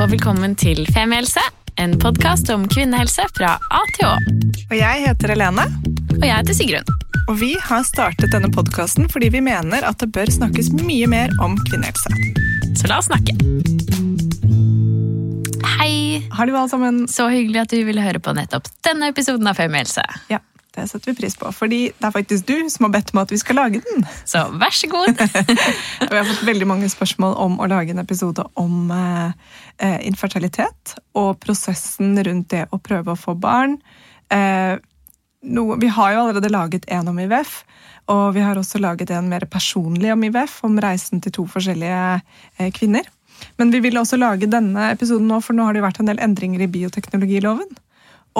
og velkommen til Femihelse, en podkast om kvinnehelse fra A til Å. Og jeg heter Helene, Og jeg heter Sigrun. og vi har startet denne podkasten fordi vi mener at det bør snakkes mye mer om kvinnehelse. Så la oss snakke. Hei! Hallo, du alle sammen Så hyggelig at du ville høre på nettopp denne episoden av Femihelse. Ja, det setter vi pris på, fordi det er faktisk du som har bedt om at vi skal lage den. Så vær så god. Og vi har fått veldig mange spørsmål om å lage en episode om eh, eh, infertilitet og prosessen rundt det å prøve å få barn. Eh, noe, vi har jo allerede laget en om IVF, og vi har også laget en mer personlig om IVF, om reisen til to forskjellige eh, kvinner. Men vi vil også lage denne episoden nå, for nå har det jo vært en del endringer i bioteknologiloven.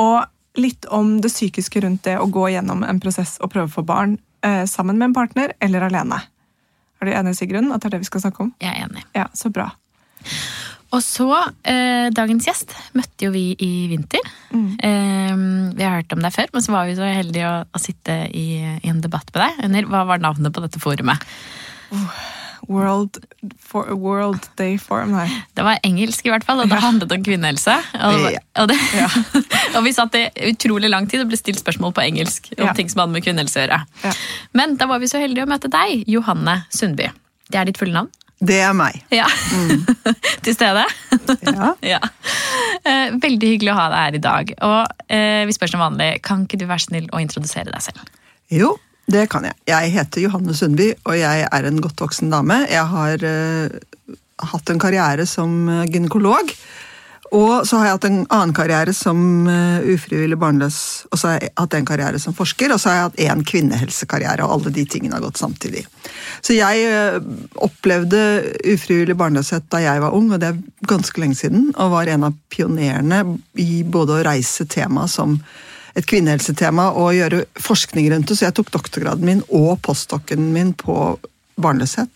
Og litt om det psykiske rundt det å gå gjennom en prosess og prøve å få barn eh, sammen med en partner eller alene. Er du enig, Sigrun, at det er det vi skal snakke om? Jeg er enig. Ja, så bra. Og så, eh, dagens gjest møtte jo vi i vinter. Eh, vi har hørt om deg før, men så var vi så heldige å, å sitte i, i en debatt med deg. Under, hva var navnet på dette forumet? World, for, World Day Forum, nei. Det var engelsk i hvert fall, og det handlet om kvinnehelse. Og, Ja. og, det, og vi satt i utrolig lang tid og ble stilt spørsmål på engelsk om Ja. ting som hadde med kvinnehelse å gjøre. Ja. Men da var vi så heldige å møte deg, Johanne Sundby. Det er ditt fulle navn? Det er meg. Ja. Til stede? Ja. ja. Eh, Veldig hyggelig å ha deg her i dag. Og eh, vi spør som vanlig, kan ikke du være snill å introdusere deg selv? Jo, det kan jeg. Jeg heter Johanne Sundby, og jeg er en godt voksen dame. Jeg har uh, hatt en karriere som eh, gynekolog. Og så har jeg hatt en annen karriere som uh, ufrivillig barnløs, og så har jeg hatt en karriere som forsker, og så har jeg hatt én kvinnehelsekarriere, og alle de tingene har gått samtidig. Så jeg uh, opplevde ufrivillig barnløshet da jeg var ung, og det er ganske lenge siden, og var en av pionerene i både å reise temaet som et kvinnehelsetema og gjøre forskning rundt det, så jeg tok doktorgraden min og postdokken min på barnløshet.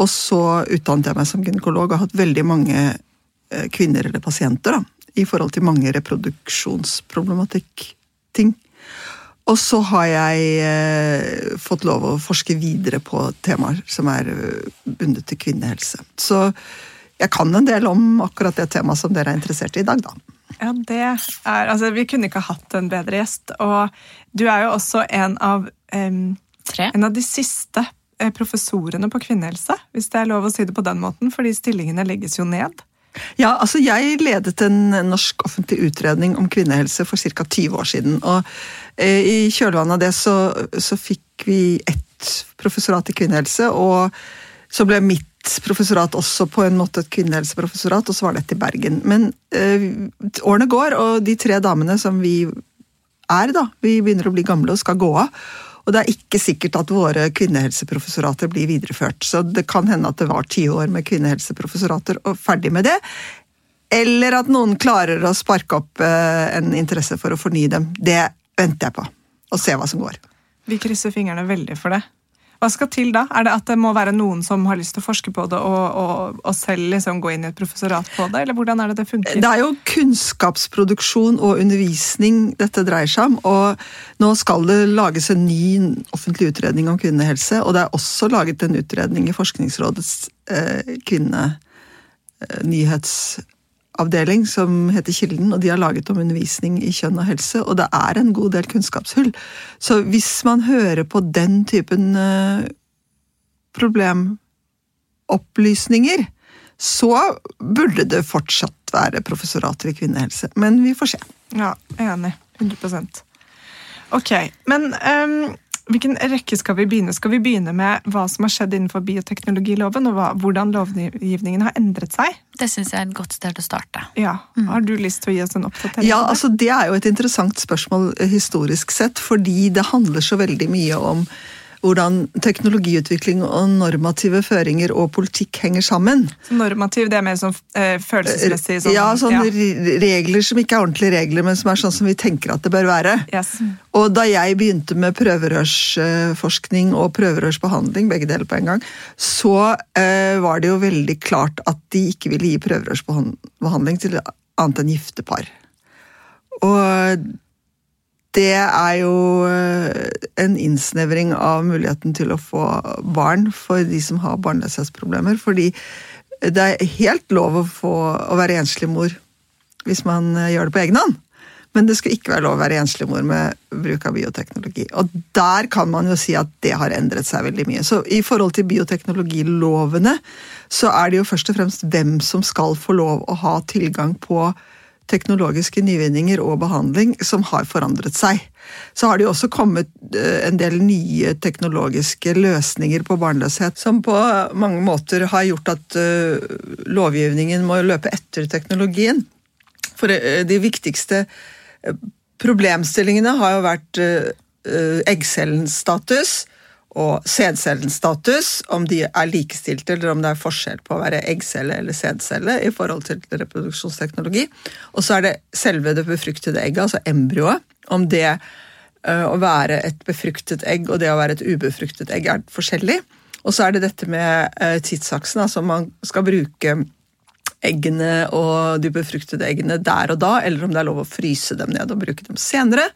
Og så utdannet jeg meg som gynekolog og har hatt veldig mange eh, kvinner eller pasienter da, i forhold til mange reproduksjonsproblematikk-ting. Og så har jeg eh, fått lov å forske videre på temaer som er eh, bundet til kvinnehelse. Så jeg kan en del om akkurat det temaet som dere er interessert i i dag, da. Ja, det er, altså, Vi kunne ikke hatt en bedre gjest. Og du er jo også en av, um, Tre? en av de siste eh, professorene på kvinnehelse, hvis det er lov å si det på den måten, fordi stillingene legges jo ned. Ja, altså Jeg ledet en norsk offentlig utredning om kvinnehelse for ca. 20 år siden. og eh, I kjølvannet av det så, så fikk vi ett professorat i kvinnehelse. Og så ble mitt professorat også på en måte et kvinnehelseprofessorat, og så var dette i Bergen. Men eh, årene går, og de tre damene som vi er, da, vi begynner å bli gamle og skal gå av. Og det er ikke sikkert at våre kvinnehelseprofessorater blir videreført. Så det kan hende at det var ti år med kvinnehelseprofessorater og ferdig med det. Eller at noen klarer å sparke opp eh, en interesse for å fornye dem. Det venter jeg på. Og se hva som går. Vi krysser fingrene veldig for det. Hva skal til da? Er det at det må være noen som har lyst til å forske på det, og, og, og selv liksom gå inn i et professorat på det, eller hvordan er det det funker? Det er jo kunnskapsproduksjon og undervisning dette dreier seg om. Og nå skal det lages en ny offentlig utredning om kvinnehelse. Og det er også laget en utredning i Forskningsrådets eh, kvinnenyhetsavdeling som heter Kilden, og de har laget om undervisning i kjønn og helse. Og det er en god del kunnskapshull. Så hvis man hører på den typen eh, problemopplysninger, så burde det fortsatt være professorater i kvinnehelse. Men vi får se. Ja, jeg er enig. 100% Ok, men ehm, hvilken rekke skal vi begynne? Skal vi begynne med hva som har skjedd innenfor bioteknologiloven, og hva, hvordan lovgivningen har endret seg? Det syns jeg er et godt sted å starte. Ja, Har du lyst til å gi oss en oppdatering? Ja, altså Det er jo et interessant spørsmål eh, historisk sett, fordi det handler så veldig mye om hvordan teknologiutvikling og normative føringer og politikk henger sammen. Så normativ, det er mer sånn eh, følelsesmessig? Sånn, ja, sånne ja. regler som ikke er ordentlige regler, men som er sånn som vi tenker at det bør være. Yes. Og da jeg begynte med prøverørsforskning og prøverørsbehandling, begge deler på en gang, så eh, var det jo veldig klart at de ikke ville gi prøverørsbehandling til annet enn gifte par. Og det er jo eh, en innsnevring av muligheten til å få barn for de som har barnløshetsproblemer. Fordi det er helt lov å, få, å være enslig mor hvis man eh, gjør det på egen hånd. Men det skal ikke være lov å være enslig mor med bruk av bioteknologi. Og der kan man jo si at det har endret seg veldig mye. Så i forhold til bioteknologilovene så er det jo først og fremst hvem som skal få lov å ha tilgang på teknologiske nyvinninger og behandling som har forandret seg. Så har det jo også kommet eh, en del nye teknologiske løsninger på barnløshet som på mange måter har gjort at eh, lovgivningen må løpe etter teknologien. For eh, de viktigste problemstillingene har jo vært eggcellens status og sædcellens status, om de er likestilte eller om det er forskjell på å være eggcelle eller sædcelle i forhold til reproduksjonsteknologi. Og så er det selve det befruktede egget, altså embryoet. Om det å være et befruktet egg og det å være et ubefruktet egg er forskjellig. Og så er det dette med tidsaksen, altså om man skal bruke eggene og de befruktede eggene der og da, eller om det er lov å fryse dem ned og bruke dem senere.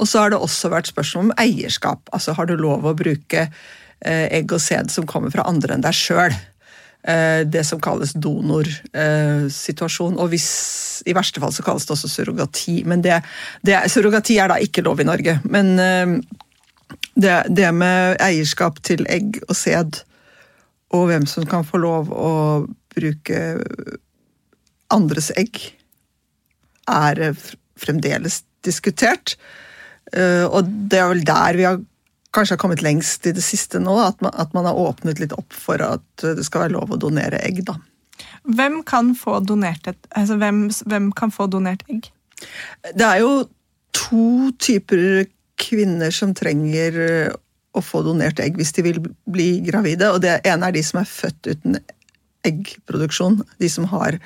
Og så har det også vært spørsmål om eierskap. Altså har du lov å bruke eh, egg og sæd som kommer fra andre enn deg sjøl? Eh, det som kalles donorsituasjon. Og hvis, i verste fall så kalles det også surrogati. Men det, det, surrogati er da ikke lov i Norge. Men eh, det, det med eierskap til egg og sæd, og hvem som kan få lov å bruke andres egg, er fremdeles diskutert. Eh, og det er vel der vi har kanskje har kommet lengst i det siste nå, at man, at man har åpnet litt opp for at det skal være lov å donere egg. da. Hvem kan få donert, et, altså hvem, hvem kan få donert egg? Det er jo to typer kvinner som trenger å få donert egg hvis de vil bli gravide. og Det ene er de som er født uten eggproduksjon. De som har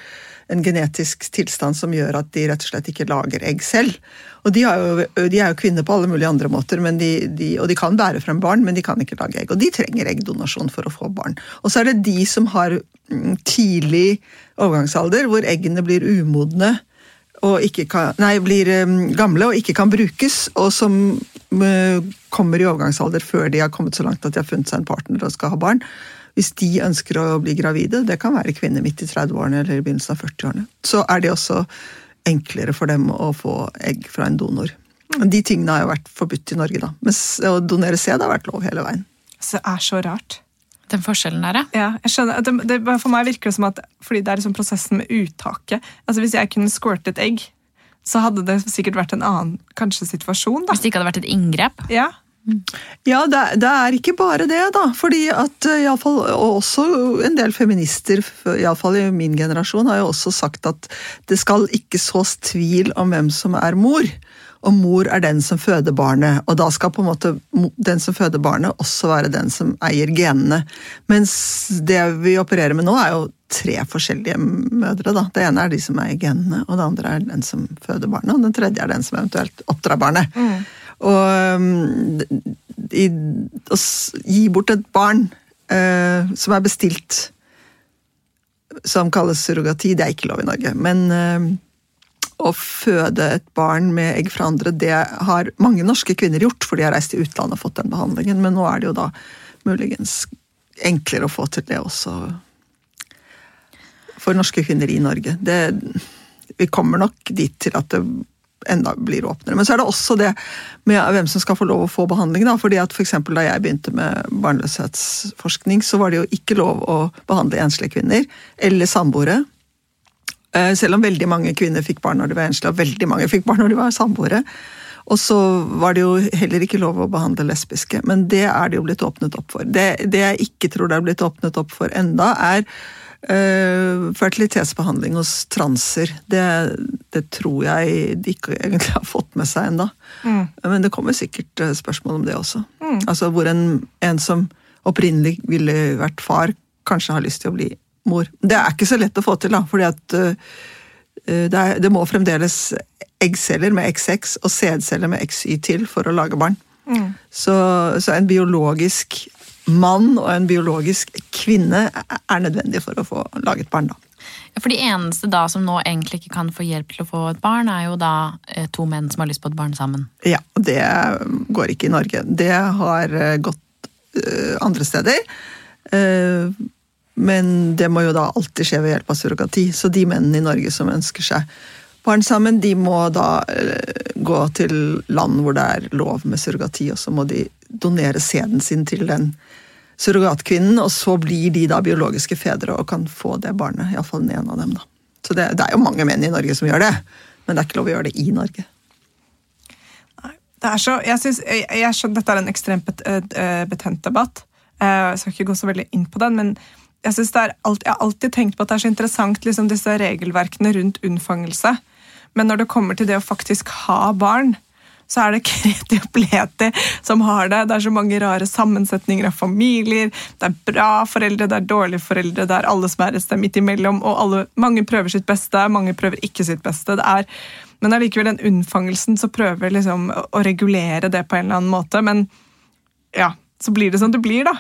en genetisk tilstand som gjør at de rett og slett ikke lager egg selv. Og De, jo, de er jo kvinner på alle mulige andre måter, de, de, og de kan bære frem barn, men de kan ikke lage egg. Og de trenger eggdonasjon for å få barn. Og så er det de som har mm, tidlig overgangsalder, hvor eggene blir umodne kan, nei, blir mm, gamle og ikke kan brukes, og som mm, kommer i overgangsalder før de har kommet så langt at de har funnet seg en partner og skal ha barn hvis de ønsker å bli gravide, det kan være kvinner midt i 30-årene eller i begynnelsen av 40-årene, så er det også enklere for dem å få egg fra en donor. De tingene har jo vært forbudt i Norge, da. Mens å donere sæd har vært lov hele veien. Så det er så rart. Den forskjellen der, ja. ja jeg skjønner. Det, det, for meg virker det som at fordi det er liksom prosessen med uttaket altså Hvis jeg kunne squirtet egg, så hadde det sikkert vært en annen kanskje situasjon. da. Hvis det ikke hadde vært et inngrep? Ja, ja, det, det, er ikke bare det, da. Fordi at iallfall i fall, og også en del feminister, iallfall i min generasjon, har jo også sagt at det skal ikke sås tvil om hvem som er mor. Og mor er den som føder barnet, og da skal på en måte den som føder barnet også være den som eier genene. Mens det vi opererer med nå, er jo tre forskjellige mødre. da. Det ene er de som eier genene, og det andre er den som føder barnet, og den tredje er den som eventuelt oppdrar barnet. Mm. Og um, i, å gi bort et barn uh, som er bestilt, som kalles surrogati, det er ikke lov i Norge. Men uh, å føde et barn med egg fra andre, det har mange norske kvinner gjort, for de har reist til utlandet og fått den behandlingen, men nå er det jo da muligens enklere å få til det også for norske kvinner i Norge. Det, vi kommer nok dit til at det enda blir åpnere. Men så er det også det med hvem som skal få lov å få behandling. Da. fordi at for Da jeg begynte med barnløshetsforskning, så var det jo ikke lov å behandle enslige kvinner eller samboere. Eh, selv om veldig mange kvinner fikk barn når de var enslige, og veldig mange fikk barn når de var samboere. Og så var det jo heller ikke lov å behandle lesbiske, men det er det jo blitt åpnet opp for. Det, det jeg ikke tror det er blitt åpnet opp for enda, er Uh, fertilitetsbehandling hos transer, det, det, tror jeg de ikke egentlig har fått med seg ennå. Mm. Men det kommer sikkert uh, spørsmål om det også. Mm. Altså Hvor en, en, som opprinnelig ville vært far, kanskje har lyst til å bli mor. Det er ikke så lett å få til, da, fordi at uh, det, er, det, må fremdeles eggceller med XX og sædceller med XY til for å lage barn. Mm. Så, så en biologisk mann og en biologisk kvinne er nødvendig for å få laget barn. da. For de eneste da som nå egentlig ikke kan få hjelp til å få et barn, er jo da eh, to menn som har lyst på et barn sammen. Ja, det går ikke i Norge. Det har eh, gått uh, andre steder. Men det må jo da alltid skje ved hjelp av surrogati. Så de mennene i Norge som ønsker seg barn sammen, de må da eh, gå til land hvor det er lov med surrogati, og så må de donere sæden sin til den surrogatkvinnen, og så blir de da biologiske fedre og kan få det barnet. Iallfall den ene av dem, da. Så det, det, er jo mange menn i Norge som gjør det, men det er ikke lov å gjøre det i Norge. Det er så, jeg, synes, jeg, jeg skjønner Dette er en ekstremt bet, eh, betent debatt. Eh, jeg skal ikke gå så veldig inn på den, men jeg, alt, jeg har alltid tenkt på at det er så interessant liksom, disse regelverkene rundt unnfangelse. Men når det kommer til det å faktisk ha barn, så er det kreti og pleti som har det. Det er så mange rare sammensetninger av familier. Det er bra foreldre, det er dårlige foreldre, det er alle som er et sted midt imellom. Og alle, mange prøver sitt beste, mange prøver ikke sitt beste. Det er, men allikevel, den unnfangelsen så prøver liksom å regulere det på en eller annen måte. Men ja, så blir det som det blir, da.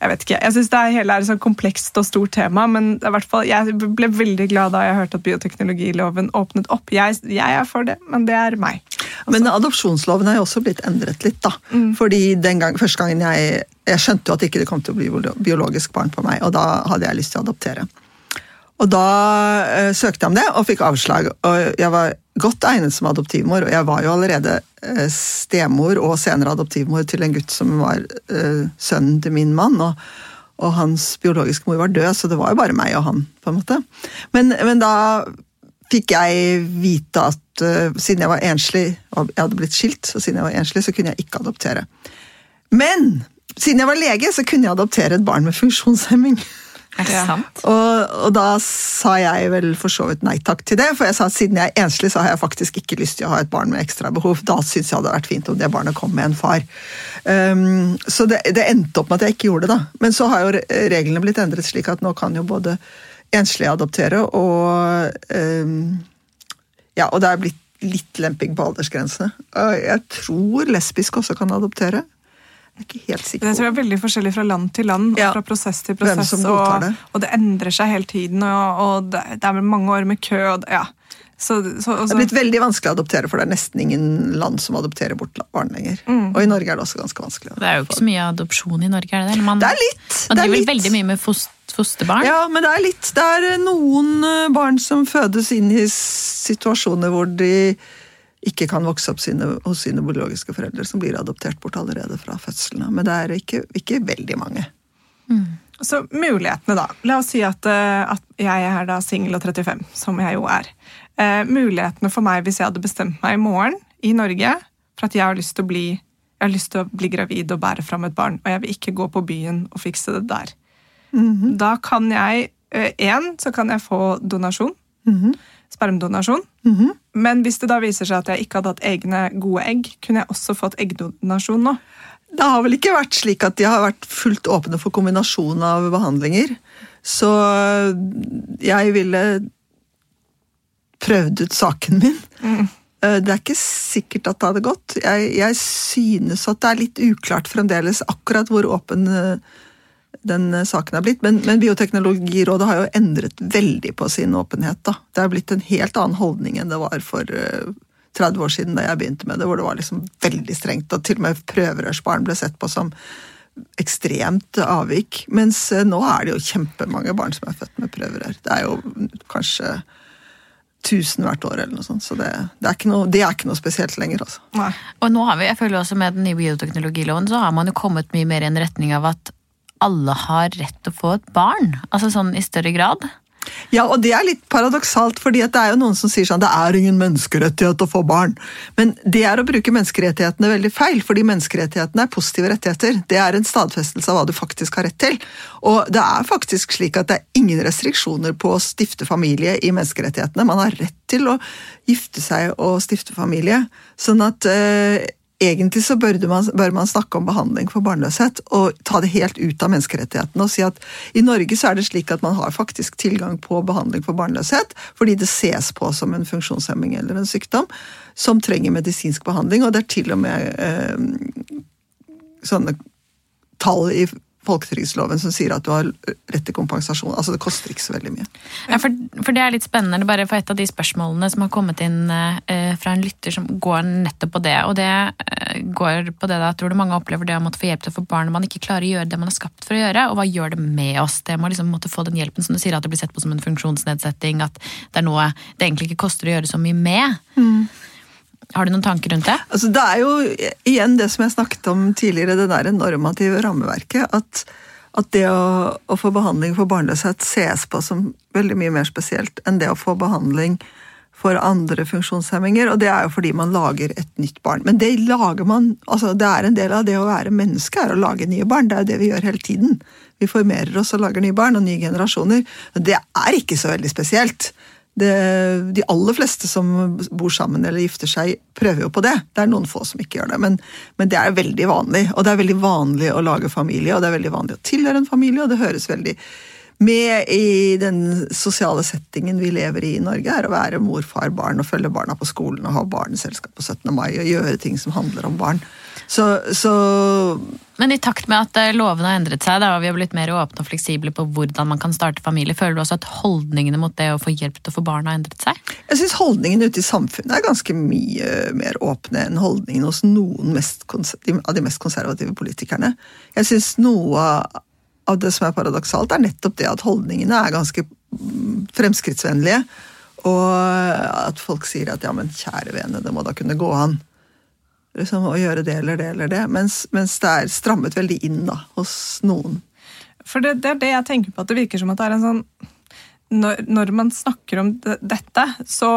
Jeg vet ikke, jeg synes det hele er et sånn komplekst og stort tema, men fall, jeg ble veldig glad da jeg hørte at bioteknologiloven åpnet opp. Jeg, jeg er for det, men det er meg. Altså. Men adopsjonsloven er jo også blitt endret litt, da. Mm. Fordi den gang, første gangen jeg Jeg skjønte jo at ikke det kom til å bli biologisk barn på meg, og da hadde jeg lyst til å adoptere. Og da uh, søkte jeg om det, og fikk avslag. Og jeg var godt egnet som adoptivmor, og jeg var jo allerede eh, stemor og senere adoptivmor til en gutt som var uh, sønnen til min mann. og, og hans biologiske mor var død, så det var jo bare meg og han. på en måte. Men, men da fikk jeg vite at uh, siden jeg var enslig, og jeg hadde blitt skilt, så siden jeg var enslig, så kunne jeg ikke adoptere. Men siden jeg var lege, så kunne jeg adoptere et barn med funksjonshemming. Er det sant? Og, og, da sa jeg vel for så vidt nei takk til det, for jeg sa at siden jeg er enslig, så har jeg faktisk ikke lyst til å ha et barn med ekstra behov. Da syns jeg det hadde vært fint om det barnet kom med en far. Um, så det, det, endte opp med at jeg ikke gjorde det, da. Men så har jo reglene blitt endret slik at nå kan jo både enslige adoptere og um, Ja, og det er blitt litt lemping på aldersgrensene. Jeg tror lesbiske også kan adoptere. Jeg er ikke helt sikker på. Det tror jeg er veldig forskjellig fra land til land og ja. fra prosess til prosess. Og det. og, det. endrer seg hele tiden, og, og det, det, er mange år med kø. Og, ja. Så, så, det er blitt veldig vanskelig å adoptere, for det er nesten ingen land som adopterer bort barn lenger. Mm. Og i Norge er det også ganske vanskelig. Det er jo ikke så mye adopsjon i Norge, er det det? Man, det er litt. Man driver litt. veldig mye med fosterbarn? Ja, men det er litt. Det er noen eh, barn som fødes inn i situasjoner hvor de ikke kan vokse opp sine, hos sine biologiske foreldre, som blir adoptert bort allerede fra fødselen Men det er ikke, ikke veldig mange. Mm. Så mulighetene, da. La oss si at, eh, at jeg er da singel og 35, som jeg jo er. Eh, mulighetene for meg hvis jeg hadde bestemt meg i morgen i Norge for at jeg har lyst til å bli, til å bli gravid og bære fram et barn, og jeg vil ikke gå på byen og fikse det der. Mm -hmm. Da kan jeg Én, eh, så kan jeg få donasjon. Mm -hmm spermdonasjon. Mm -hmm. Men hvis det da viser seg at jeg ikke hadde hatt egne gode egg, kunne jeg også fått eggdonasjon nå? Det har vel ikke vært slik at de har vært fullt åpne for kombinasjon av behandlinger. Så jeg ville prøvd ut saken min. Mm. Eh, det er ikke sikkert at det hadde gått. Jeg, jeg, synes at det er litt uklart fremdeles akkurat hvor åpen uh, den eh, saken er blitt. Men, men, Bioteknologirådet har jo endret veldig på sin åpenhet. da. Det er blitt en helt annen holdning enn det var for uh, eh, 30 år siden da jeg begynte med det, hvor det var liksom veldig strengt. Og til og med prøverørsbarn ble sett på som ekstremt avvik. Mens uh, nå er det jo kjempemange barn som er født med prøverør. Det er jo kanskje 1000 hvert år, eller noe sånt. Så det, det, er, ikke noe, det er ikke noe spesielt lenger. altså. Og nå har vi, jeg føler også Med den nye bioteknologiloven så har man jo kommet mye mer i en retning av at alle har rett til å få et barn? Altså sånn i større grad? Ja, og det er litt paradoksalt, fordi det er jo noen som sier sånn det er ingen menneskerettighet å få barn. Men det er å bruke menneskerettighetene veldig feil, fordi menneskerettighetene er positive rettigheter. Det er en stadfestelse av hva du faktisk har rett til. Og det er faktisk slik at det er ingen restriksjoner på å stifte familie i menneskerettighetene. Man har rett til å gifte seg og stifte familie. Sånn at eh, egentlig så bør man, bør man, snakke om behandling for barnløshet og ta det helt ut av menneskerettighetene og si at i Norge så er det slik at man har faktisk tilgang på behandling for barnløshet fordi det ses på som en funksjonshemming eller en sykdom som trenger medisinsk behandling, og det er til og med eh, sånne tall i folketrygdloven som sier at du har rett til kompensasjon. Altså Det koster ikke så veldig mye. Ja, for, for, det er litt spennende, bare for et av de spørsmålene som har kommet inn eh, fra en lytter som går nettopp på det. Og det eh, går på det da, tror du mange opplever det å måtte få hjelp til å få barn når man ikke klarer å gjøre det man er skapt for å gjøre. Og hva gjør det med oss? Det må liksom måtte få den hjelpen som du sier at det blir sett på som en funksjonsnedsetting. At det er noe det egentlig ikke koster å gjøre så mye med. Mm. Har du noen tanker rundt det? Altså, det er jo igjen det som jeg snakket om tidligere, det der normative rammeverket. At, at det å, å, få behandling for barnløshet ses på som veldig mye mer spesielt enn det å få behandling for andre funksjonshemminger. Og det er jo fordi man lager et nytt barn. Men det lager man, altså det er en del av det å være menneske, er å lage nye barn. Det er jo det vi gjør hele tiden. Vi formerer oss og lager nye barn og nye generasjoner. Det er ikke så veldig spesielt det, de aller fleste som bor sammen eller gifter seg, prøver jo på det. Det er noen få som ikke gjør det, men, men, det er veldig vanlig. Og det er veldig vanlig å lage familie, og det er veldig vanlig å tilhøre en familie, og det høres veldig med i den sosiale settingen vi lever i i Norge, er å være mor, far, barn og følge barna på skolen og ha barneselskap på 17. mai og gjøre ting som handler om barn. Så, så Men i takt med at eh, lovene har endret seg, da, og vi har blitt mer åpne og fleksible på hvordan man kan starte familie, føler du også at holdningene mot det å få hjelp til å få barn har endret seg? Jeg syns holdningene ute i samfunnet er ganske mye mer åpne enn holdningene hos noen av de mest konservative politikerne. Jeg syns noe av det som er paradoksalt, er nettopp det at holdningene er ganske mm, fremskrittsvennlige. Og at folk sier at ja, men kjære vene, det må da kunne gå an liksom, å gjøre det eller det eller det. Mens, mens, det er strammet veldig inn da, hos noen. For det, det, er det jeg tenker på, at det virker som at det er en sånn Når, når man snakker om det, dette, så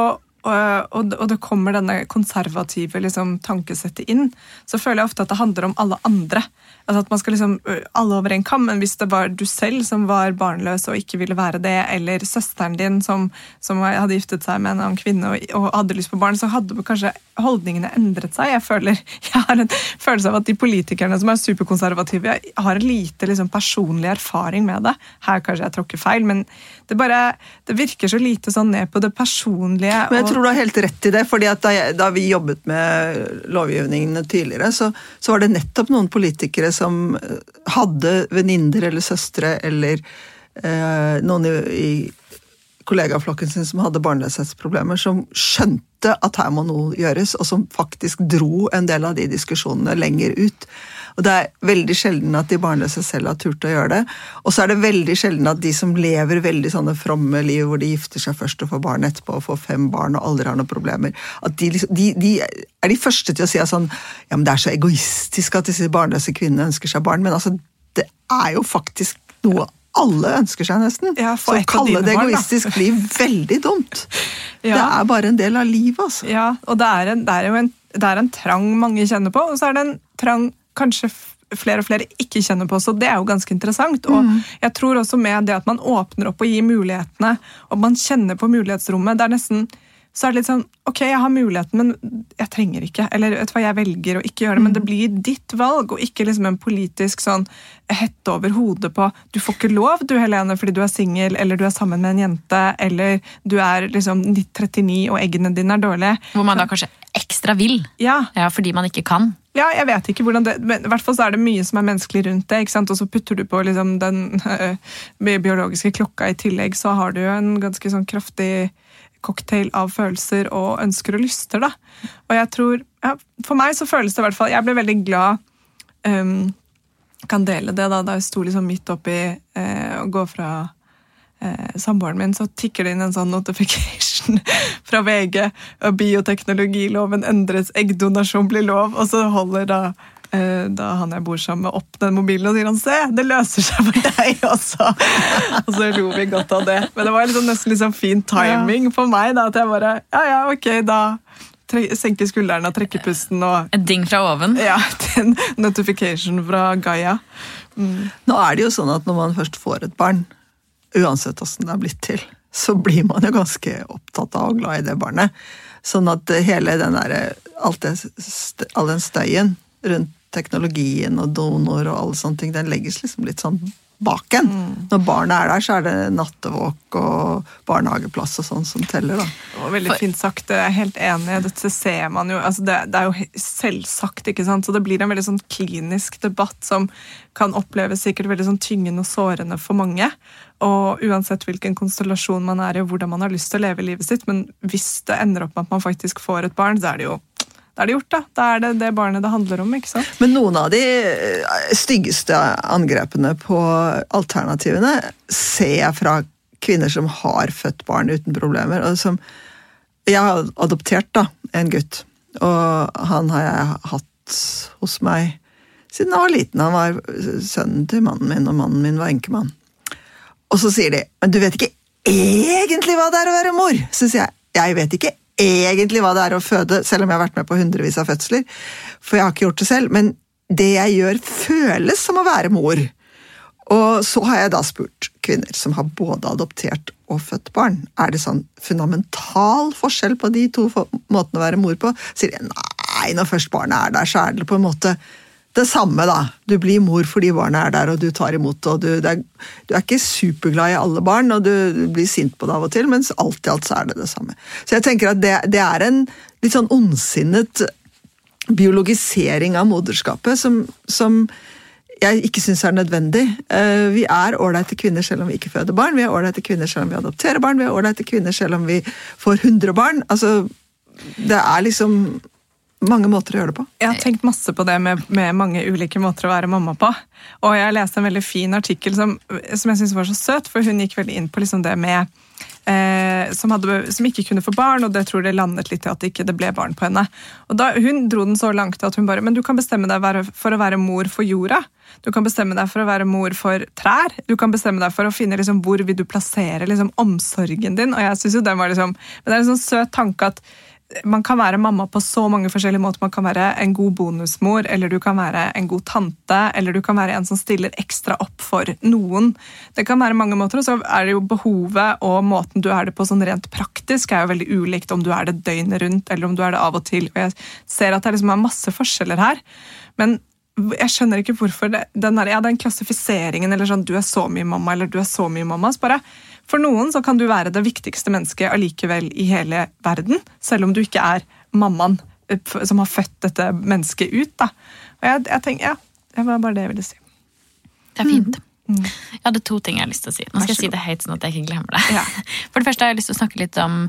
og, og, det kommer denne konservative liksom, tankesettet inn, så føler jeg ofte at det handler om alle andre. Altså at man skal liksom, Alle over en kam, men hvis det var du selv som var barnløs og ikke ville være det, eller søsteren din som, som hadde giftet seg med en annen kvinne og, og, hadde lyst på barn, så hadde kanskje holdningene endret seg. Jeg føler, jeg har en følelse av at de politikerne som er superkonservative, har en lite liksom, personlig erfaring med det. Her kanskje jeg tråkker feil, men det, bare, det virker så lite sånn ned på det personlige. Men jeg tror du har helt rett i det, fordi da, jeg, da, vi jobbet med lovgivningene tidligere, så, så var det nettopp noen politikere som hadde venninner eller søstre eller eh, noen i, i kollegaflokken sin som hadde barnløshetsproblemer, som skjønte at her må noe gjøres, og som faktisk dro en del av de diskusjonene lenger ut. Og det er veldig sjelden at de barnløse selv har turt å gjøre det. Og så er det veldig sjelden at de som lever veldig sånne fromme liv, hvor de gifter seg først og får barn etterpå og får fem barn og aldri har noen problemer, at de, liksom, de, de er de første til å si at sånn Ja, men det er så egoistisk at disse barnløse kvinnene ønsker seg barn. Men altså, det er jo faktisk noe alle ønsker seg, nesten. Ja, så å kalle det egoistisk blir veldig dumt. Ja. Det er bare en del av livet, altså. Ja, og det er, en, det er jo en, det er en trang mange kjenner på, og så er det en trang kanskje flere og flere ikke kjenner på. Så det er jo ganske interessant. Og mm. jeg tror også med det at man åpner opp og gir mulighetene, og man kjenner på mulighetsrommet, det er nesten så er det litt sånn Ok, jeg har muligheten, men jeg trenger ikke. Eller vet du hva, jeg velger å ikke gjøre det. Men det mm. blir ditt valg, og ikke liksom en politisk sånn hette over hodet på Du får ikke lov, du Helene, fordi du er singel, eller du er sammen med en jente, eller du er liksom 39 og eggene dine er dårlige. Hvor man da kanskje ekstra vil. Ja. ja fordi man ikke kan. Ja, jeg vet ikke hvordan det Men i hvert fall så er det mye som er menneskelig rundt det. ikke sant? Og så putter du på liksom den øh, biologiske klokka i tillegg, så har du jo en ganske sånn kraftig cocktail av følelser og ønsker og lyster. da. Og jeg tror, ja, For meg så føles det i hvert fall Jeg ble veldig glad um, Kan dele det da da jeg sto liksom midt oppi uh, å gå fra uh, samboeren min, så tikker det inn en sånn notification fra VG. Bioteknologiloven endres, eggdonasjon blir lov. Og så holder da Eh, da han jeg bor sammen med, opp den mobilen og sier han, se, det løser seg for deg også. og så lo vi godt av det. Men det var liksom nesten liksom fin timing for meg. da, At jeg bare ja ja, ok, da senke skuldrene og trekke pusten. og... Et ding fra oven? Ja, en notification fra Gaia. Mm. Nå er det jo sånn at når man først får et barn, uansett åssen det er blitt til, så blir man jo ganske opptatt av og glad i det barnet. Sånn at hele den der, all den støyen rundt teknologien og donor og alle sånne ting, den legges liksom litt sånn bak en. Når barnet er der, så er det nattevåk og barnehageplass og sånn som teller. da. Det var veldig fint sagt. Jeg er helt enig. Dette ser man jo. Altså det, det, er jo selvsagt, ikke sant? Så det blir en veldig sånn klinisk debatt som kan oppleves sikkert veldig sånn tyngende og sårende for mange. Og uansett hvilken konstellasjon man er i og hvordan man har lyst til å leve livet sitt, men hvis det ender opp med at man faktisk får et barn, så er det jo da er det gjort, da. Da er det det barnet det handler om. ikke sant? Men noen av de eh, styggeste angrepene på alternativene ser jeg fra kvinner som har født barn uten problemer. og som Jeg har adoptert da, en gutt, og han har jeg hatt hos meg siden jeg var liten. Han var sønnen til mannen min, og mannen min var enkemann. Og så sier de men du vet ikke egentlig hva det er å være mor. Så sier jeg jeg vet ikke egentlig hva det er å føde, selv om jeg har vært med på hundrevis av fødsler. For jeg har ikke gjort det selv. Men det jeg gjør, føles som å være mor. Og så har jeg da spurt kvinner som har både adoptert og født barn. Er det sånn fundamental forskjell på de to måtene å være mor på? Sier de nei, når først barnet er der, så er det på en måte det samme, da. Du blir mor fordi barnet er der, og du tar imot og Du, er, du er ikke superglad i alle barn, og du blir sint på det av og til, mens alt i alt så er det det samme. Så jeg tenker at det, det er en litt sånn ondsinnet biologisering av moderskapet som, som jeg ikke syns er nødvendig. Eh, Vi er ålreite kvinner selv om vi ikke føder barn, vi er ålreite kvinner selv om vi adopterer barn, vi er ålreite kvinner selv om vi får 100 barn. Altså, det er liksom mange måter å gjøre det på. Jeg har tenkt masse på det med, med mange ulike måter å være mamma på. Og jeg leste en veldig fin artikkel som, som jeg syntes var så søt, for hun gikk veldig inn på liksom det med eh, som, hadde, som ikke kunne få barn, og det tror jeg landet litt i at det ikke ble barn på henne. Og da, Hun dro den så langt at hun bare Men du kan bestemme deg for å være mor for jorda. Du kan bestemme deg for å være mor for trær. Du kan bestemme deg for å finne liksom, hvor vil du plassere liksom, omsorgen din. Og jeg synes jo den var liksom, Men det er en sånn søt tanke at man kan være mamma på så mange forskjellige måter. Man kan være en god bonusmor, eller du kan være en god tante, eller du kan være en som stiller ekstra opp for noen. Det kan være mange måter, og så er det jo behovet og måten du er det på sånn rent praktisk, er jo veldig ulikt om du er det døgnet rundt, eller om du er det av og til. Og jeg ser at det liksom er masse forskjeller her. Men jeg skjønner ikke hvorfor det, den, der, ja, den klassifiseringen eller sånn 'du er så mye mamma' eller 'du er så mye mamma'. så bare For noen så kan du være det viktigste mennesket allikevel i hele verden, selv om du ikke er mammaen eh, som har født dette mennesket ut. da. Og jeg, jeg tenker, ja, Det var bare det jeg ville si. Det er fint. Jeg hadde to ting jeg har lyst til å si. Nå skal jeg si det høyt, sånn at jeg ikke glemmer det. Ja. For det første har jeg lyst til å snakke litt om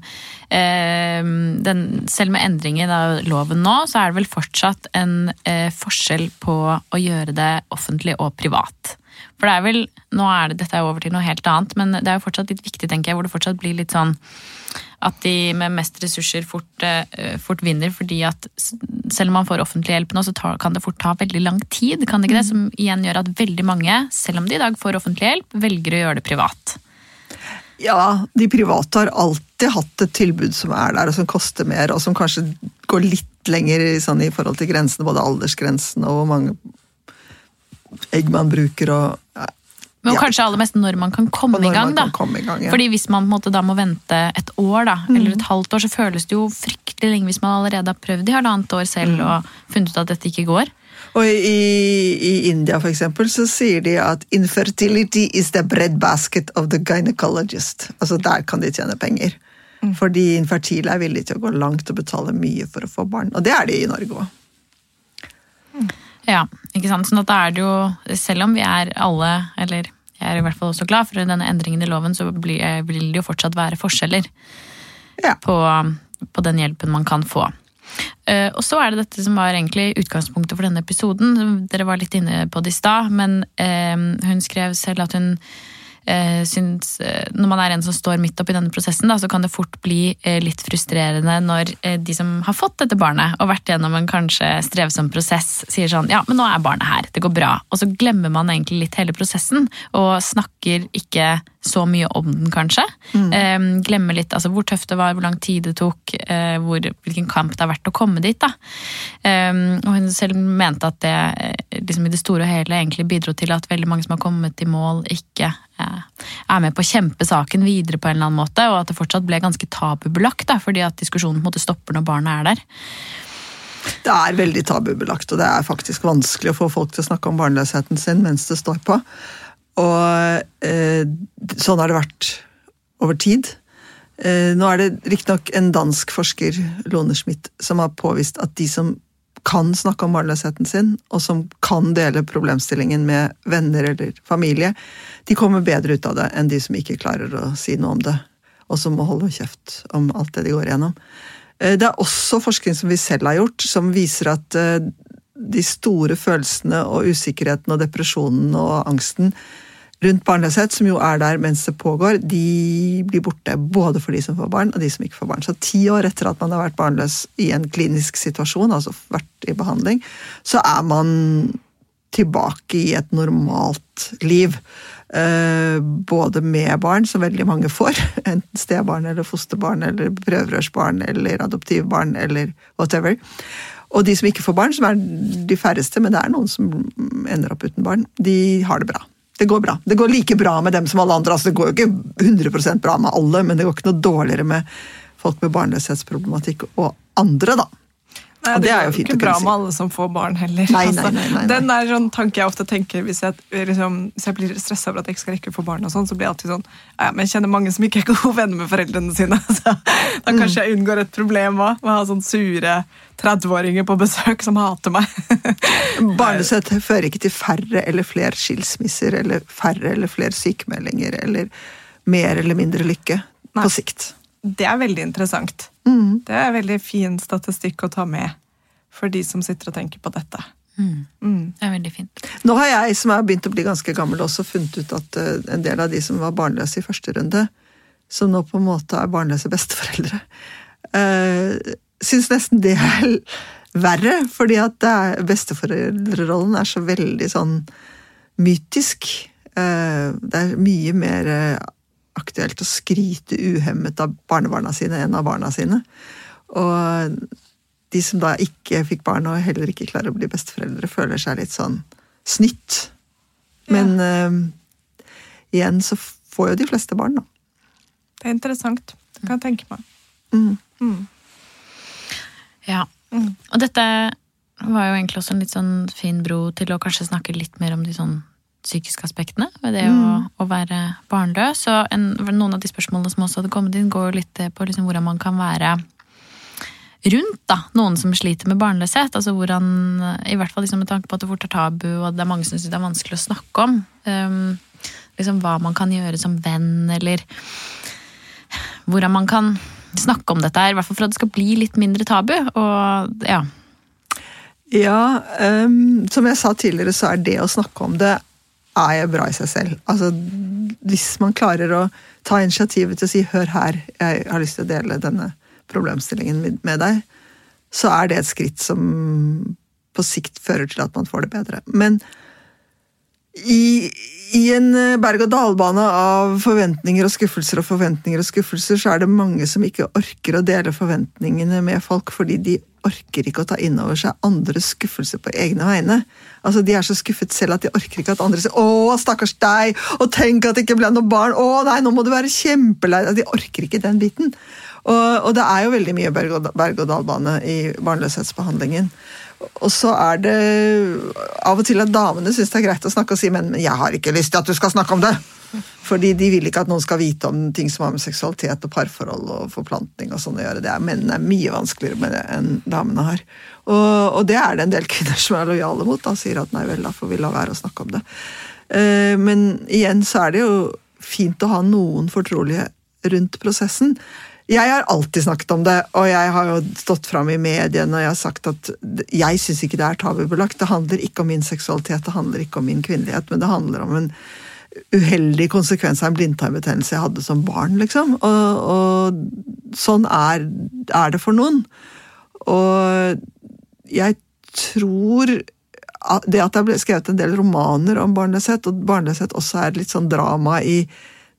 eh, den, Selv med endringen av loven nå, så er det vel fortsatt en eh, forskjell på å gjøre det offentlig og privat. For det er vel, nå er det, Dette er over til noe helt annet, men det er jo fortsatt litt viktig, tenker jeg, hvor det fortsatt blir litt sånn at de med mest ressurser fort, eh, fort vinner, fordi at selv om man får offentlig hjelp nå, så tar, kan det fort ta veldig lang tid. kan det ikke det? Som igjen gjør at veldig mange, selv om de i dag får offentlig hjelp, velger å gjøre det privat. Ja, de private har alltid hatt et tilbud som er der, og som koster mer, og som kanskje går litt lenger i, sånn, i forhold til grensene, både aldersgrensen og hvor mange egg man bruker. og ja, Men Ja. kanskje aller mest når man kan komme Og i gang. da. komme i gang, ja. Fordi hvis man på en måte da må vente et år, da, eller et halvt år, så føles det jo fryktelig lenge hvis man allerede har prøvd i halvannet år selv og funnet ut at dette ikke går. Og i, i India for eksempel, så sier de at infertility is the breadbasket of the gynecologist. Altså der kan de tjene penger. Fordi infertile er villige til å gå langt og betale mye for å få barn. Og det er de i Norge òg. Ja, ikke sant? Sånn at da er det jo, selv om vi er alle, eller jeg er i hvert fall også glad for denne endringen i loven, så blir, vil det jo fortsatt være forskjeller Ja. på, på den hjelpen man kan få. Eh, og så er det dette som var egentlig utgangspunktet for denne episoden. Dere var litt inne på det i stad, men eh, hun skrev selv at hun eh, syns eh, Når man er en som står midt oppi denne prosessen, da, så kan det fort bli eh, litt frustrerende når de som har fått dette barnet, og vært gjennom en kanskje strevsom prosess, sier sånn Ja, men nå er barnet her, det går bra. Og så glemmer man egentlig litt hele prosessen, og snakker ikke så mye om den, kanskje. Eh, glemme litt altså, hvor tøft det var, hvor lang tid det tok, eh, hvor, hvilken kamp det har vært å komme dit. da. Eh, og hun selv mente at det eh, liksom i det store og hele egentlig bidro til at veldig mange som har kommet i mål, ikke eh, er med på å kjempe saken videre på en eller annen måte, og at det fortsatt ble ganske tabubelagt, da, fordi at diskusjonen på en måte stopper når barna er der. Det er veldig tabubelagt, og det er faktisk vanskelig å få folk til å snakke om barnløsheten sin mens det står på. Og eh, sånn har det vært over tid. Eh, nå er det riktignok en dansk forsker, Lone Schmidt, som har påvist at de som kan snakke om barnløsheten sin, og som kan dele problemstillingen med venner eller familie, de kommer bedre ut av det enn de som ikke klarer å si noe om det, og som må holde kjeft om alt det de går igjennom. Eh, det er også forskning som vi selv har gjort, som viser at eh, de store følelsene og usikkerheten og depresjonen og angsten rundt barnløshet, som jo er der mens det pågår, de blir borte. Både for de som får barn, og de som ikke får barn. Så ti år etter at man har vært barnløs i en klinisk situasjon, altså vært i behandling, så er man tilbake i et normalt liv. Eh, både med barn, som veldig mange får, enten stebarn eller fosterbarn eller prøverørsbarn eller adoptivbarn eller whatever. Og de som ikke får barn, som er de færreste, men det er noen som ender opp uten barn, de har det bra. Det går bra. Det går like bra med dem som alle andre. Altså, det går jo ikke 100 bra med alle, men det går ikke noe dårligere med folk med barnløshetsproblematikk og andre, da. Nei, det, det er jo fint ikke bra med alle som får barn heller. Nei, nei, nei, nei, Den er sånn tanke jeg ofte tenker hvis jeg, liksom, hvis jeg blir stressa over at jeg ikke skal rekke å få barn, og sånn, så blir jeg alltid sånn ja, men Jeg kjenner mange som ikke er gode venner med foreldrene sine. Så da kanskje jeg unngår et problem òg, med å ha sånn sure 30-åringer på besøk som hater meg. Barnesett fører ikke til færre eller flere skilsmisser eller færre eller flere sykemeldinger eller mer eller mindre lykke på sikt. Det er veldig interessant. Mm. Det er veldig fin statistikk å ta med for de som sitter og tenker på dette. Mm. Mm. Det er veldig fint. Nå har jeg, som er begynt å bli ganske gammel, også funnet ut at uh, en del av de som var barnløse i første runde, som nå på en måte er barnløse besteforeldre, uh, syns nesten det er verre. Fordi at besteforeldrerollen er så veldig sånn mytisk. Uh, det er mye mer aktuelt å skryte uhemmet av barnebarna sine enn av barna sine. Og de som da ikke fikk barn og heller ikke klarer å bli besteforeldre, føler seg litt sånn snytt. Men ja. uh, igjen så får jo de fleste barn, da. Det er interessant. Det kan jeg tenke meg. Mm. Mm. Ja. Mm. Og dette var jo egentlig også en litt sånn fin bro til å kanskje snakke litt mer om de sånn psykiske aspektene ved det mm. å, å, være barnløs. Og en, noen av de spørsmålene som også hadde kommet inn, går litt på liksom hvordan man kan være rundt da, noen som sliter med barnløshet. altså hvordan, I hvert fall liksom med tanke på at det fort er tabu, og det er mange som syns det er vanskelig å snakke om. Um, liksom Hva man kan gjøre som venn, eller hvordan man kan snakke om dette her. I hvert fall for at det skal bli litt mindre tabu. og ja. Ja, um, som jeg sa tidligere, så er det å snakke om det er bra i seg selv. Altså, hvis man klarer å ta initiativet til å si 'hør her, jeg har lyst til å dele denne problemstillingen med deg', så er det et skritt som på sikt fører til at man får det bedre. Men i, i en berg-og-dal-bane av forventninger og skuffelser og forventninger og skuffelser, så er det mange som ikke orker å dele forventningene med folk fordi de orker ikke å ta inn over seg andres skuffelse på egne vegne. Altså, De er så skuffet selv at de orker ikke at andre sier 'Å, stakkars deg', og 'tenk at det ikke ble noe barn', 'Å nei, nå må du være kjempelei'. De orker ikke den biten. Og, og det er jo veldig mye berg-og-dal-bane i barnløshetsbehandlingen. Og så er det av og til at damene syns det er greit å snakke og si men, men jeg har ikke lyst til at du skal snakke om det. Fordi de vil ikke at noen skal vite om ting som har med seksualitet og parforhold og forplantning og sånn å gjøre. Det er, Mennene er mye vanskeligere med det enn damene har. Og, og, det er det en del kvinner som er lojale mot. Da sier at nei vel, da får vi la være å snakke om det. Uh, men igjen så er det jo fint å ha noen fortrolige rundt prosessen. Jeg har alltid snakket om det, og jeg har jo stått fram i mediene og jeg har sagt at jeg syns ikke det er tabubelagt. Det handler ikke om min seksualitet, det handler ikke om min kvinnelighet, men det handler om en uheldig konsekvens av en blindtarmbetennelse jeg hadde som barn, liksom. Og, og sånn er, er, det for noen. Og jeg tror det at det er skrevet en del romaner om barnløshet, og barnløshet også er litt sånn drama i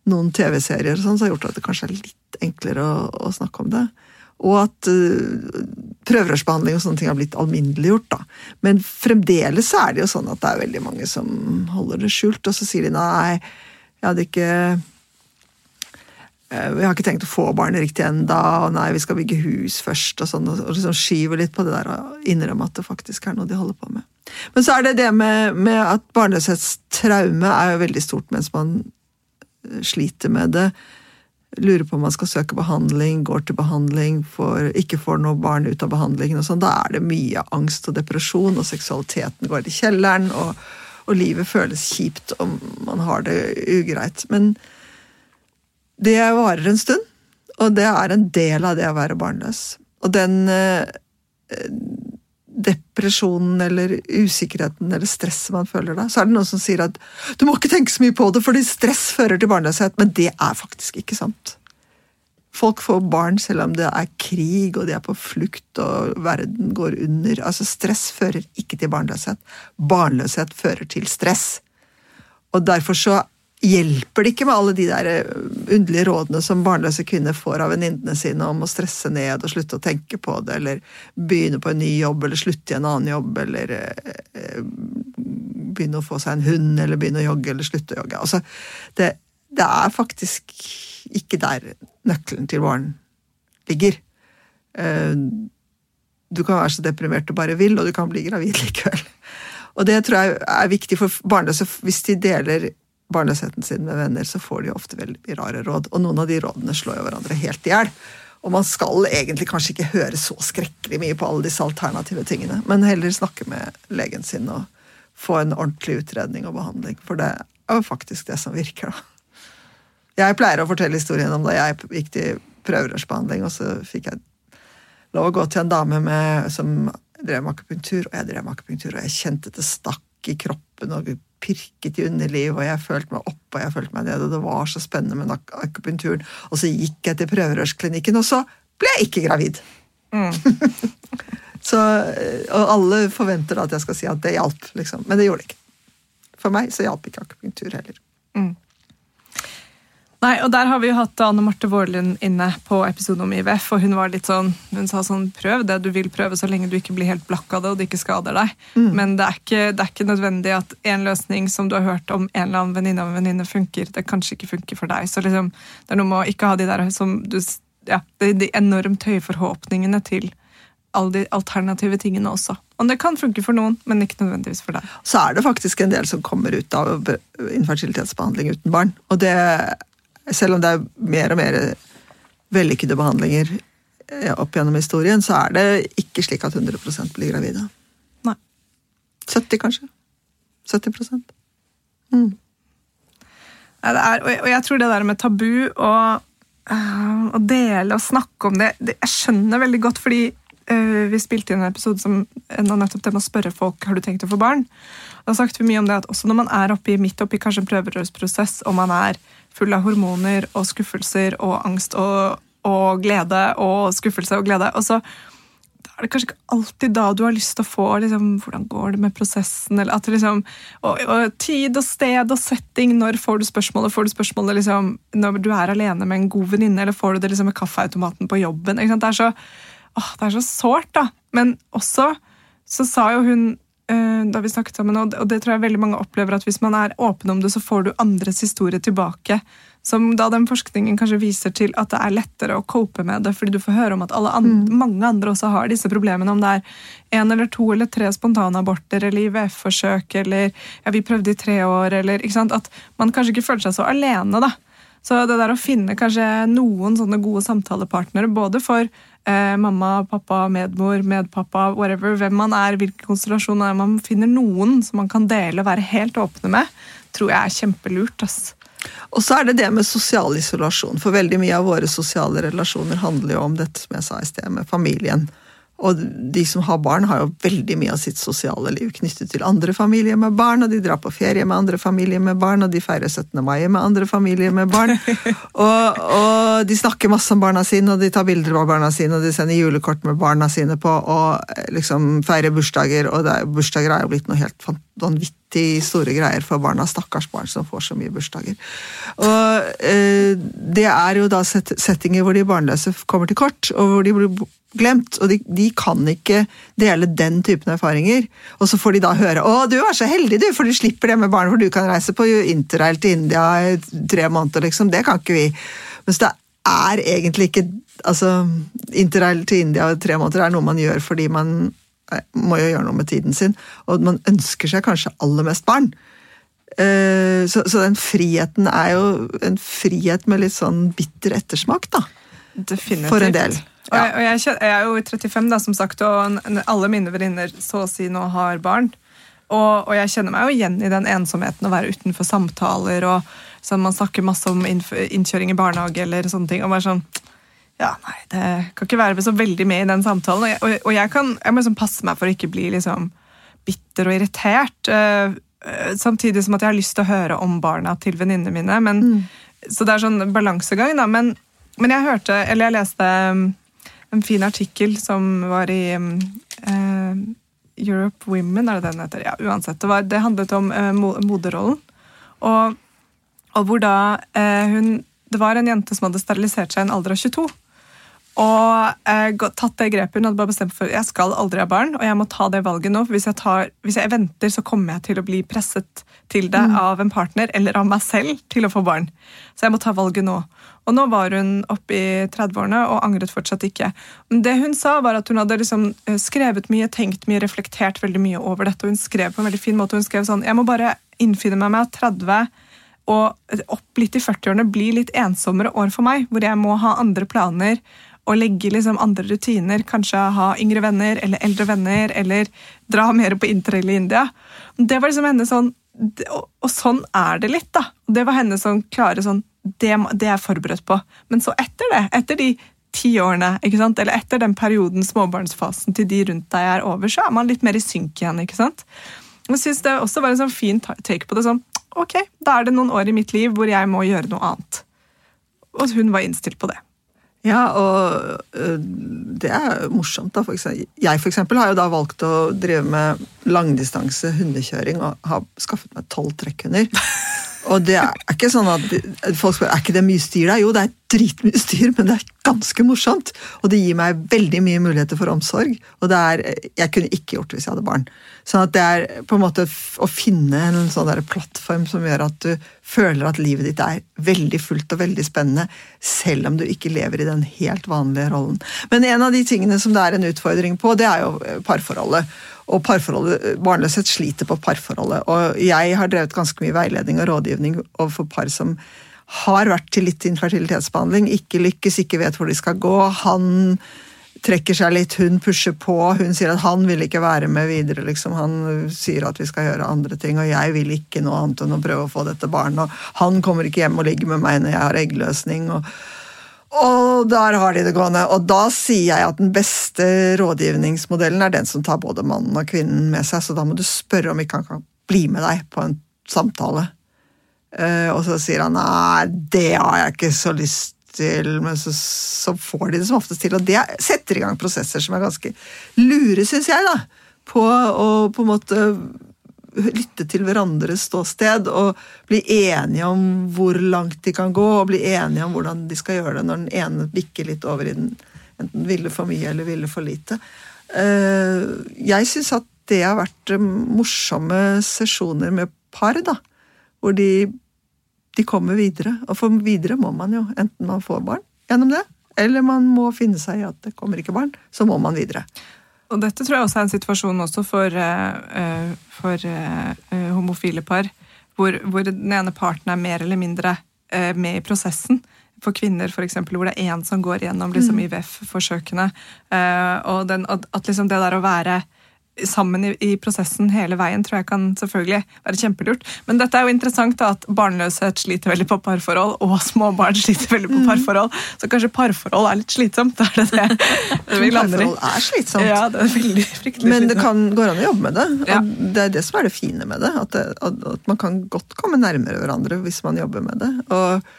noen TV-serier, og sånn, så har gjort at det kanskje er litt enklere å, å snakke om det. Og at uh, prøverørsbehandling og sånne ting har blitt alminneliggjort. Men fremdeles er det jo sånn at det er veldig mange som holder det skjult, og så sier de nei, jeg hadde ikke eh, vi har ikke tenkt å få barnet riktig enda, og nei, vi skal bygge hus først, og sånn, og liksom skyver litt på det der og innrømmer at det faktisk er noe de holder på med. Men så er det det med, med at barnløshetstraume er jo veldig stort mens man eh, sliter med det. Lurer på om man skal søke behandling, går til behandling, får, ikke får noe barn ut av behandlingen og sånn. Da er det mye angst og depresjon, og seksualiteten går i kjelleren, og, og livet føles kjipt om man har det ugreit. Men det varer en stund, og det er en del av det å være barnløs. Og den eh, depresjonen eller usikkerheten eller stresset man føler da, så er det noen som sier at du må ikke tenke så mye på det, fordi stress fører til barnløshet. Men det er faktisk ikke sant. Folk får barn selv om det er krig og de er på flukt og verden går under. Altså Stress fører ikke til barnløshet. Barnløshet fører til stress. Og derfor så hjelper det ikke med alle de der eh, underlige rådene som barnløse kvinner får av venninnene sine om å stresse ned og slutte å tenke på det, eller begynne på en ny jobb, eller slutte i en annen jobb, eller eh, begynne å få seg en hund, eller begynne å jogge, eller slutte å jogge. Altså, det, det er faktisk ikke der nøkkelen til barn ligger. Eh, du kan være så deprimert du bare vil, og du kan bli gravid likevel. Og det tror jeg er viktig for barnløse hvis de deler barnløsheten sin med venner, så får de ofte veldig rare råd. Og noen av de rådene slår jo hverandre helt i hjel. Og man skal egentlig kanskje ikke høre så skrekkelig mye på alle disse alternative tingene, men heller snakke med legen sin og få en ordentlig utredning og behandling. For det er jo faktisk det som virker, da. Jeg pleier å fortelle historien om da jeg gikk til prøverørsbehandling, og så fikk jeg lov å gå til en dame med, som drev med akupunktur, og jeg drev med akupunktur, og jeg kjente det stakk i kroppen og pirket i underliv, og jeg følte meg opp og jeg følte meg ned, og det var så spennende med akupunkturen. Og så gikk jeg til prøverørsklinikken, og så ble jeg ikke gravid. Mm. så, og alle forventer at jeg skal si at det hjalp, liksom. Men det gjorde det ikke. For meg så hjalp ikke akupunktur heller. Mm. Nei, og Der har vi jo hatt Anne Marte Vårlund inne på episoden om IVF. og Hun var litt sånn, hun sa sånn prøv det du vil prøve, så lenge du ikke blir helt blakk av det og det ikke skader deg. Mm. Men det er, ikke, det er, ikke, nødvendig at en løsning som du har hørt om en eller annen venninne av en venninne funker, det kanskje ikke funker for deg. Så liksom, det er noe med å ikke ha de der som du, ja, de enormt høye forhåpningene til alle de alternative tingene også. Og det kan funke for noen, men ikke nødvendigvis for deg. Så er det faktisk en del som kommer ut av infertilitetsbehandling uten barn. Og det selv om det er mer og mer vellykkede behandlinger eh, opp gjennom historien, så er det ikke slik at 100% blir gravide. Nei. 70, kanskje. 70 mm. Nei, er, og jeg tror det der med tabu og uh, å dele og snakke om det, det, Jeg skjønner veldig godt, fordi uh, vi spilte inn en episode som nettopp det med å spørre folk har du tenkt å få barn. Da snakket vi mye om det at også når man er oppi, midt oppi kanskje en prøverørsprosess, og man er full av hormoner og skuffelser og angst og, og glede og skuffelse og glede. Og så er det kanskje ikke alltid da du har lyst til å få liksom, hvordan går det med prosessen, eller at liksom, og, og, tid og sted og setting. Når får du spørsmålet? Får du spørsmålet liksom, når du er alene med en god venninne, eller får du det liksom, med kaffeautomaten på jobben? Det er det er så sårt, da. Men også så sa jo hun da vi snakket sammen, og det tror jeg veldig mange opplever, at hvis man er åpen om det, så får du andres historie tilbake. Som da den forskningen kanskje viser til at det er lettere å cope med det, fordi du får høre om at andre, mm. mange andre også har disse problemene, om det er én eller to eller tre spontanaborter eller IVF-forsøk eller ja, vi prøvde i tre år, eller ikke sant, At man kanskje ikke føler seg så alene, da. Så det der å finne kanskje noen sånne gode samtalepartnere, både for eh, mamma, pappa, medmor, medpappa, whatever, hvem man er, hvilken konstellasjon er man finner noen som man kan dele og være helt åpne med, tror jeg er kjempelurt. ass. Og så er det det med sosial isolasjon, for veldig mye av våre sosiale relasjoner handler jo om dette som jeg sa i sted, med familien. Og de som har barn, har jo veldig mye av sitt sosiale liv knyttet til andre familier med barn, og de drar på ferie med andre familier med barn, og de feirer 17. mai med andre familier med barn. og, og, de snakker masse om barna sine, og de tar bilder av barna sine, og de sender julekort med barna sine på, og liksom feirer bursdager, og er, bursdager er jo blitt noe helt vanvittig store greier for barna. Stakkars barn som får så mye bursdager. Og eh, det er jo da settinger hvor de barnløse kommer til kort, og hvor de blir glemt, og de, de, kan ikke dele den typen erfaringer. Og så får de da høre 'Å, du er så heldig, du, for du slipper det med barn, for du kan reise på interrail til India i tre måneder', liksom. Det kan ikke vi. Mens det er egentlig ikke altså, Interrail til India i tre måneder er noe man gjør fordi man eh, må jo gjøre noe med tiden sin, og man ønsker seg kanskje aller mest barn. Eh, så, så den friheten er jo en frihet med litt sånn bitter ettersmak, da. Definitivt. For en del. Og, jeg, og jeg, jeg er jo 35, da, som sagt, og alle mine venninner så å si nå har barn. Og, og jeg kjenner meg jo igjen i den ensomheten å være utenfor samtaler, og sånn, man snakker masse om innkjøring i barnehage eller sånne ting. og bare sånn, ja, nei, det kan ikke være så veldig med i den samtalen. Og jeg, og, og jeg, kan, jeg må liksom passe meg for å ikke bli liksom bitter og irritert. øh, øh, samtidig som at jeg har lyst til å høre om barna til venninnene mine. Men, Så det er sånn balansegang, da. Men, men jeg hørte, eller jeg leste um, en fin artikkel som var i eh, Europe Women, er det den heter? Ja, uansett. Det, var, det handlet om eh, moderrollen. Og, og hvor da eh, hun Det var en jente som hadde sterilisert seg i en alder av 22. Og eh, tatt det grepet. Hun hadde bare bestemt for jeg skal aldri ha barn, og jeg må ta det valget nå. for Hvis jeg, tar, hvis jeg venter, så kommer jeg til å bli presset til det av en partner eller av meg selv til å få barn. Så jeg må ta valget nå. Og nå var hun oppe i 30-årene og angret fortsatt ikke. Men det hun sa, var at hun hadde liksom eh, skrevet mye, tenkt mye, reflektert veldig mye over dette. Og hun skrev på en veldig fin måte. Hun skrev sånn Jeg må bare innfinne meg med at 30 og opp litt i 40-årene blir litt ensommere år for meg, hvor jeg må ha andre planer og legge liksom andre rutiner, kanskje ha yngre venner eller eldre venner, eller dra mer på interrail i India. Det var liksom henne sånn og sånn er det litt, da. Det var henne sånn klare sånn det, det er jeg forberedt på. Men så etter det, etter de ti årene, ikke sant? eller etter den perioden, småbarnsfasen til de rundt deg er over, så er man litt mer i synk igjen. ikke sant? Jeg synes det også var en sånn fin take på det. sånn, Ok, da er det noen år i mitt liv hvor jeg må gjøre noe annet. Og hun var innstilt på det. Ja, og øh, det er morsomt. da. For jeg for eksempel har jo da valgt å drive med langdistanse hundekjøring og har skaffet meg tolv trekkhunder. Og det er ikke sånn at folk spør er ikke det mye styr der. Jo, det er dritmye styr, men det er ganske morsomt. Og det gir meg veldig mye muligheter for omsorg. Og det er, jeg kunne ikke gjort det hvis jeg hadde barn. Sånn at det er på en måte å finne en sånn der plattform som gjør at du føler at livet ditt er veldig fullt og veldig spennende, selv om du ikke lever i den helt vanlige rollen. Men en av de tingene som det er en utfordring på, det er jo parforholdet. Og barnløshet sliter på parforholdet. Og jeg har drevet ganske mye veiledning og rådgivning overfor par som har vært til litt infertilitetsbehandling, ikke lykkes, ikke vet hvor de skal gå. Han trekker seg litt, hun pusher på, hun sier at han vil ikke være med videre. Liksom. Han sier at vi skal gjøre andre ting, og jeg vil ikke noe annet enn å prøve å få dette barnet. Og han kommer ikke hjem og ligger med meg når jeg har eggløsning. og og der har de det gående. Og da sier jeg at den beste rådgivningsmodellen er den som tar både mannen og kvinnen med seg, så da må du spørre om ikke han kan bli med deg på en samtale. Eh, og så sier han nei, det har jeg ikke så lyst til, men så, så får de det som oftest til. Og det setter i gang prosesser som er ganske lure, syns jeg, da. På å på en måte lytte til hverandres ståsted og bli enige om hvor langt de kan gå, og bli enige om hvordan de skal gjøre det når den ene bikker litt over i den enten ville for mye eller ville for lite. Eh, Jeg syns at det har vært eh, morsomme sesjoner med par, da. Hvor de, de kommer videre. Og for videre må man jo, enten man får barn gjennom det, eller man må finne seg i at det kommer ikke barn. Så må man videre. Og dette tror jeg også er en situasjon også for, eh, eh, for eh, homofile par, hvor, hvor den ene parten er mer eller mindre med i prosessen. For kvinner, eksempel, hvor det er én som går gjennom liksom, IVF-forsøkene. eh, og den, at, at liksom det der å være sammen i, i prosessen hele veien tror jeg kan selvfølgelig være kjempelurt. Men dette er jo interessant da, at barnløshet sliter veldig på parforhold, og småbarn sliter veldig på parforhold. Så kanskje parforhold er litt slitsomt? Er det det vi lander i? Parforhold er slitsomt. Ja, det er veldig fryktelig Men det kan, går an å jobbe med det. Ja. Det er det som er det fine med det. At, det, at, man kan godt komme nærmere hverandre hvis man jobber med det. Og,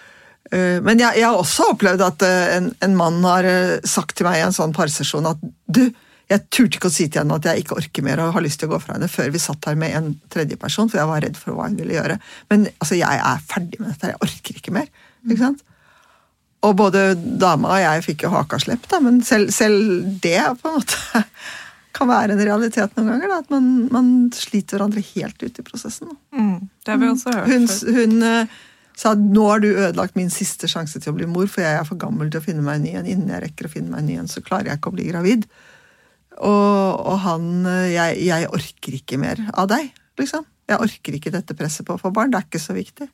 øh, men jeg, jeg har også opplevd at øh, en, en mann har øh, sagt til meg i en sånn parsesjon at du, jeg turte ikke å si til henne at jeg ikke orker mer og har lyst til å gå fra henne før vi satt her med en tredjeperson, for jeg var redd for hva hun ville gjøre. Men altså, jeg er ferdig med dette, jeg orker ikke mer. Ikke sant? Og både dama og jeg fikk jo hakaslepp, da, men selv, selv det på en måte kan være en realitet noen ganger. Da, at man, man sliter hverandre helt ut i prosessen. Mm, det har vi også hørt. Hun, hun eh, Sa nå har du ødelagt min siste sjanse til å bli mor, for jeg er for gammel til å finne meg en ny en. Innen jeg rekker å finne meg en ny en, så klarer jeg ikke å bli gravid. Og, og han jeg, jeg orker ikke mer av deg, liksom. Jeg orker ikke dette presset på å få barn. Det er ikke så viktig.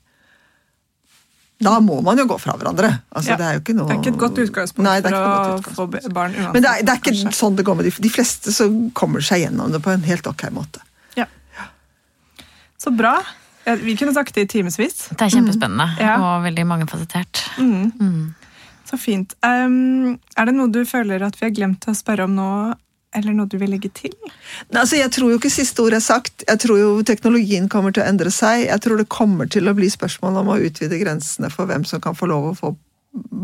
Da må man jo gå fra hverandre. Altså, Ja. Det er jo ikke noe Det er ikke et godt utgangspunkt Nei, for å få barn uansett. Men det er, det er ikke kanskje. sånn det går med de, de fleste, så kommer seg gjennom det på en helt ok måte. Ja. Så bra. Vi kunne snakket i timevis. Det er kjempespennende Ja. og veldig mangefasettert. Mm. Mm. Så fint. Um, er det noe du føler at vi har glemt å spørre om nå, eller noe du vil legge til? Nei, altså, jeg tror jo ikke siste ord er sagt. Jeg tror jo teknologien kommer til å endre seg. Jeg tror det kommer til å bli spørsmål om å utvide grensene for hvem som kan få lov å få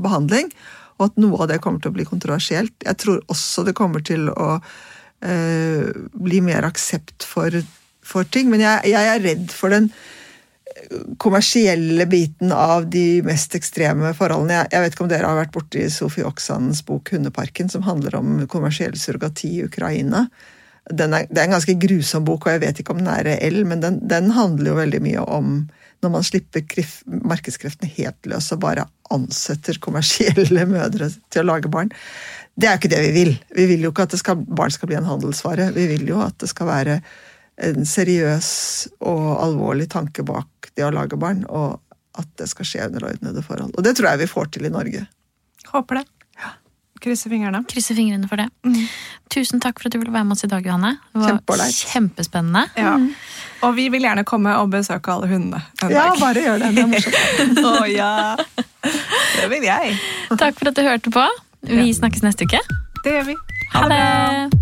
behandling, og at noe av det kommer til å bli kontroversielt. Jeg tror også det kommer til å øh, bli mer aksept for, for ting. Men jeg, jeg er redd for den kommersielle biten av de mest ekstreme forholdene. Jeg, vet ikke om dere har vært borti Sofie Oksans bok 'Hundeparken', som handler om kommersiell surrogati i Ukraina. Er, det er en ganske grusom bok, og jeg vet ikke om den er reell, men den, den handler jo veldig mye om når man slipper krif, markedskreftene helt løs og bare ansetter kommersielle mødre til å lage barn. Det er jo ikke det vi vil. Vi vil jo ikke at skal, barn skal bli en handelsvare. Vi vil jo at det skal være en seriøs og alvorlig tanke bak det å lage barn, og at det skal skje under ordnede forhold. Og det tror jeg vi får til i Norge. Håper det. Krysser fingrene. Krysser fingrene for det. Tusen takk for at du ville være med oss i dag, Johanne. Det var Kjempeålreit. kjempespennende. Ja. Og vi vil gjerne komme og besøke alle hundene en Ja, dag. bare gjør det. Det er morsomt. Å ja. Det vil jeg. Takk for at du hørte på. Vi snakkes neste uke. Det gjør vi. Ha det!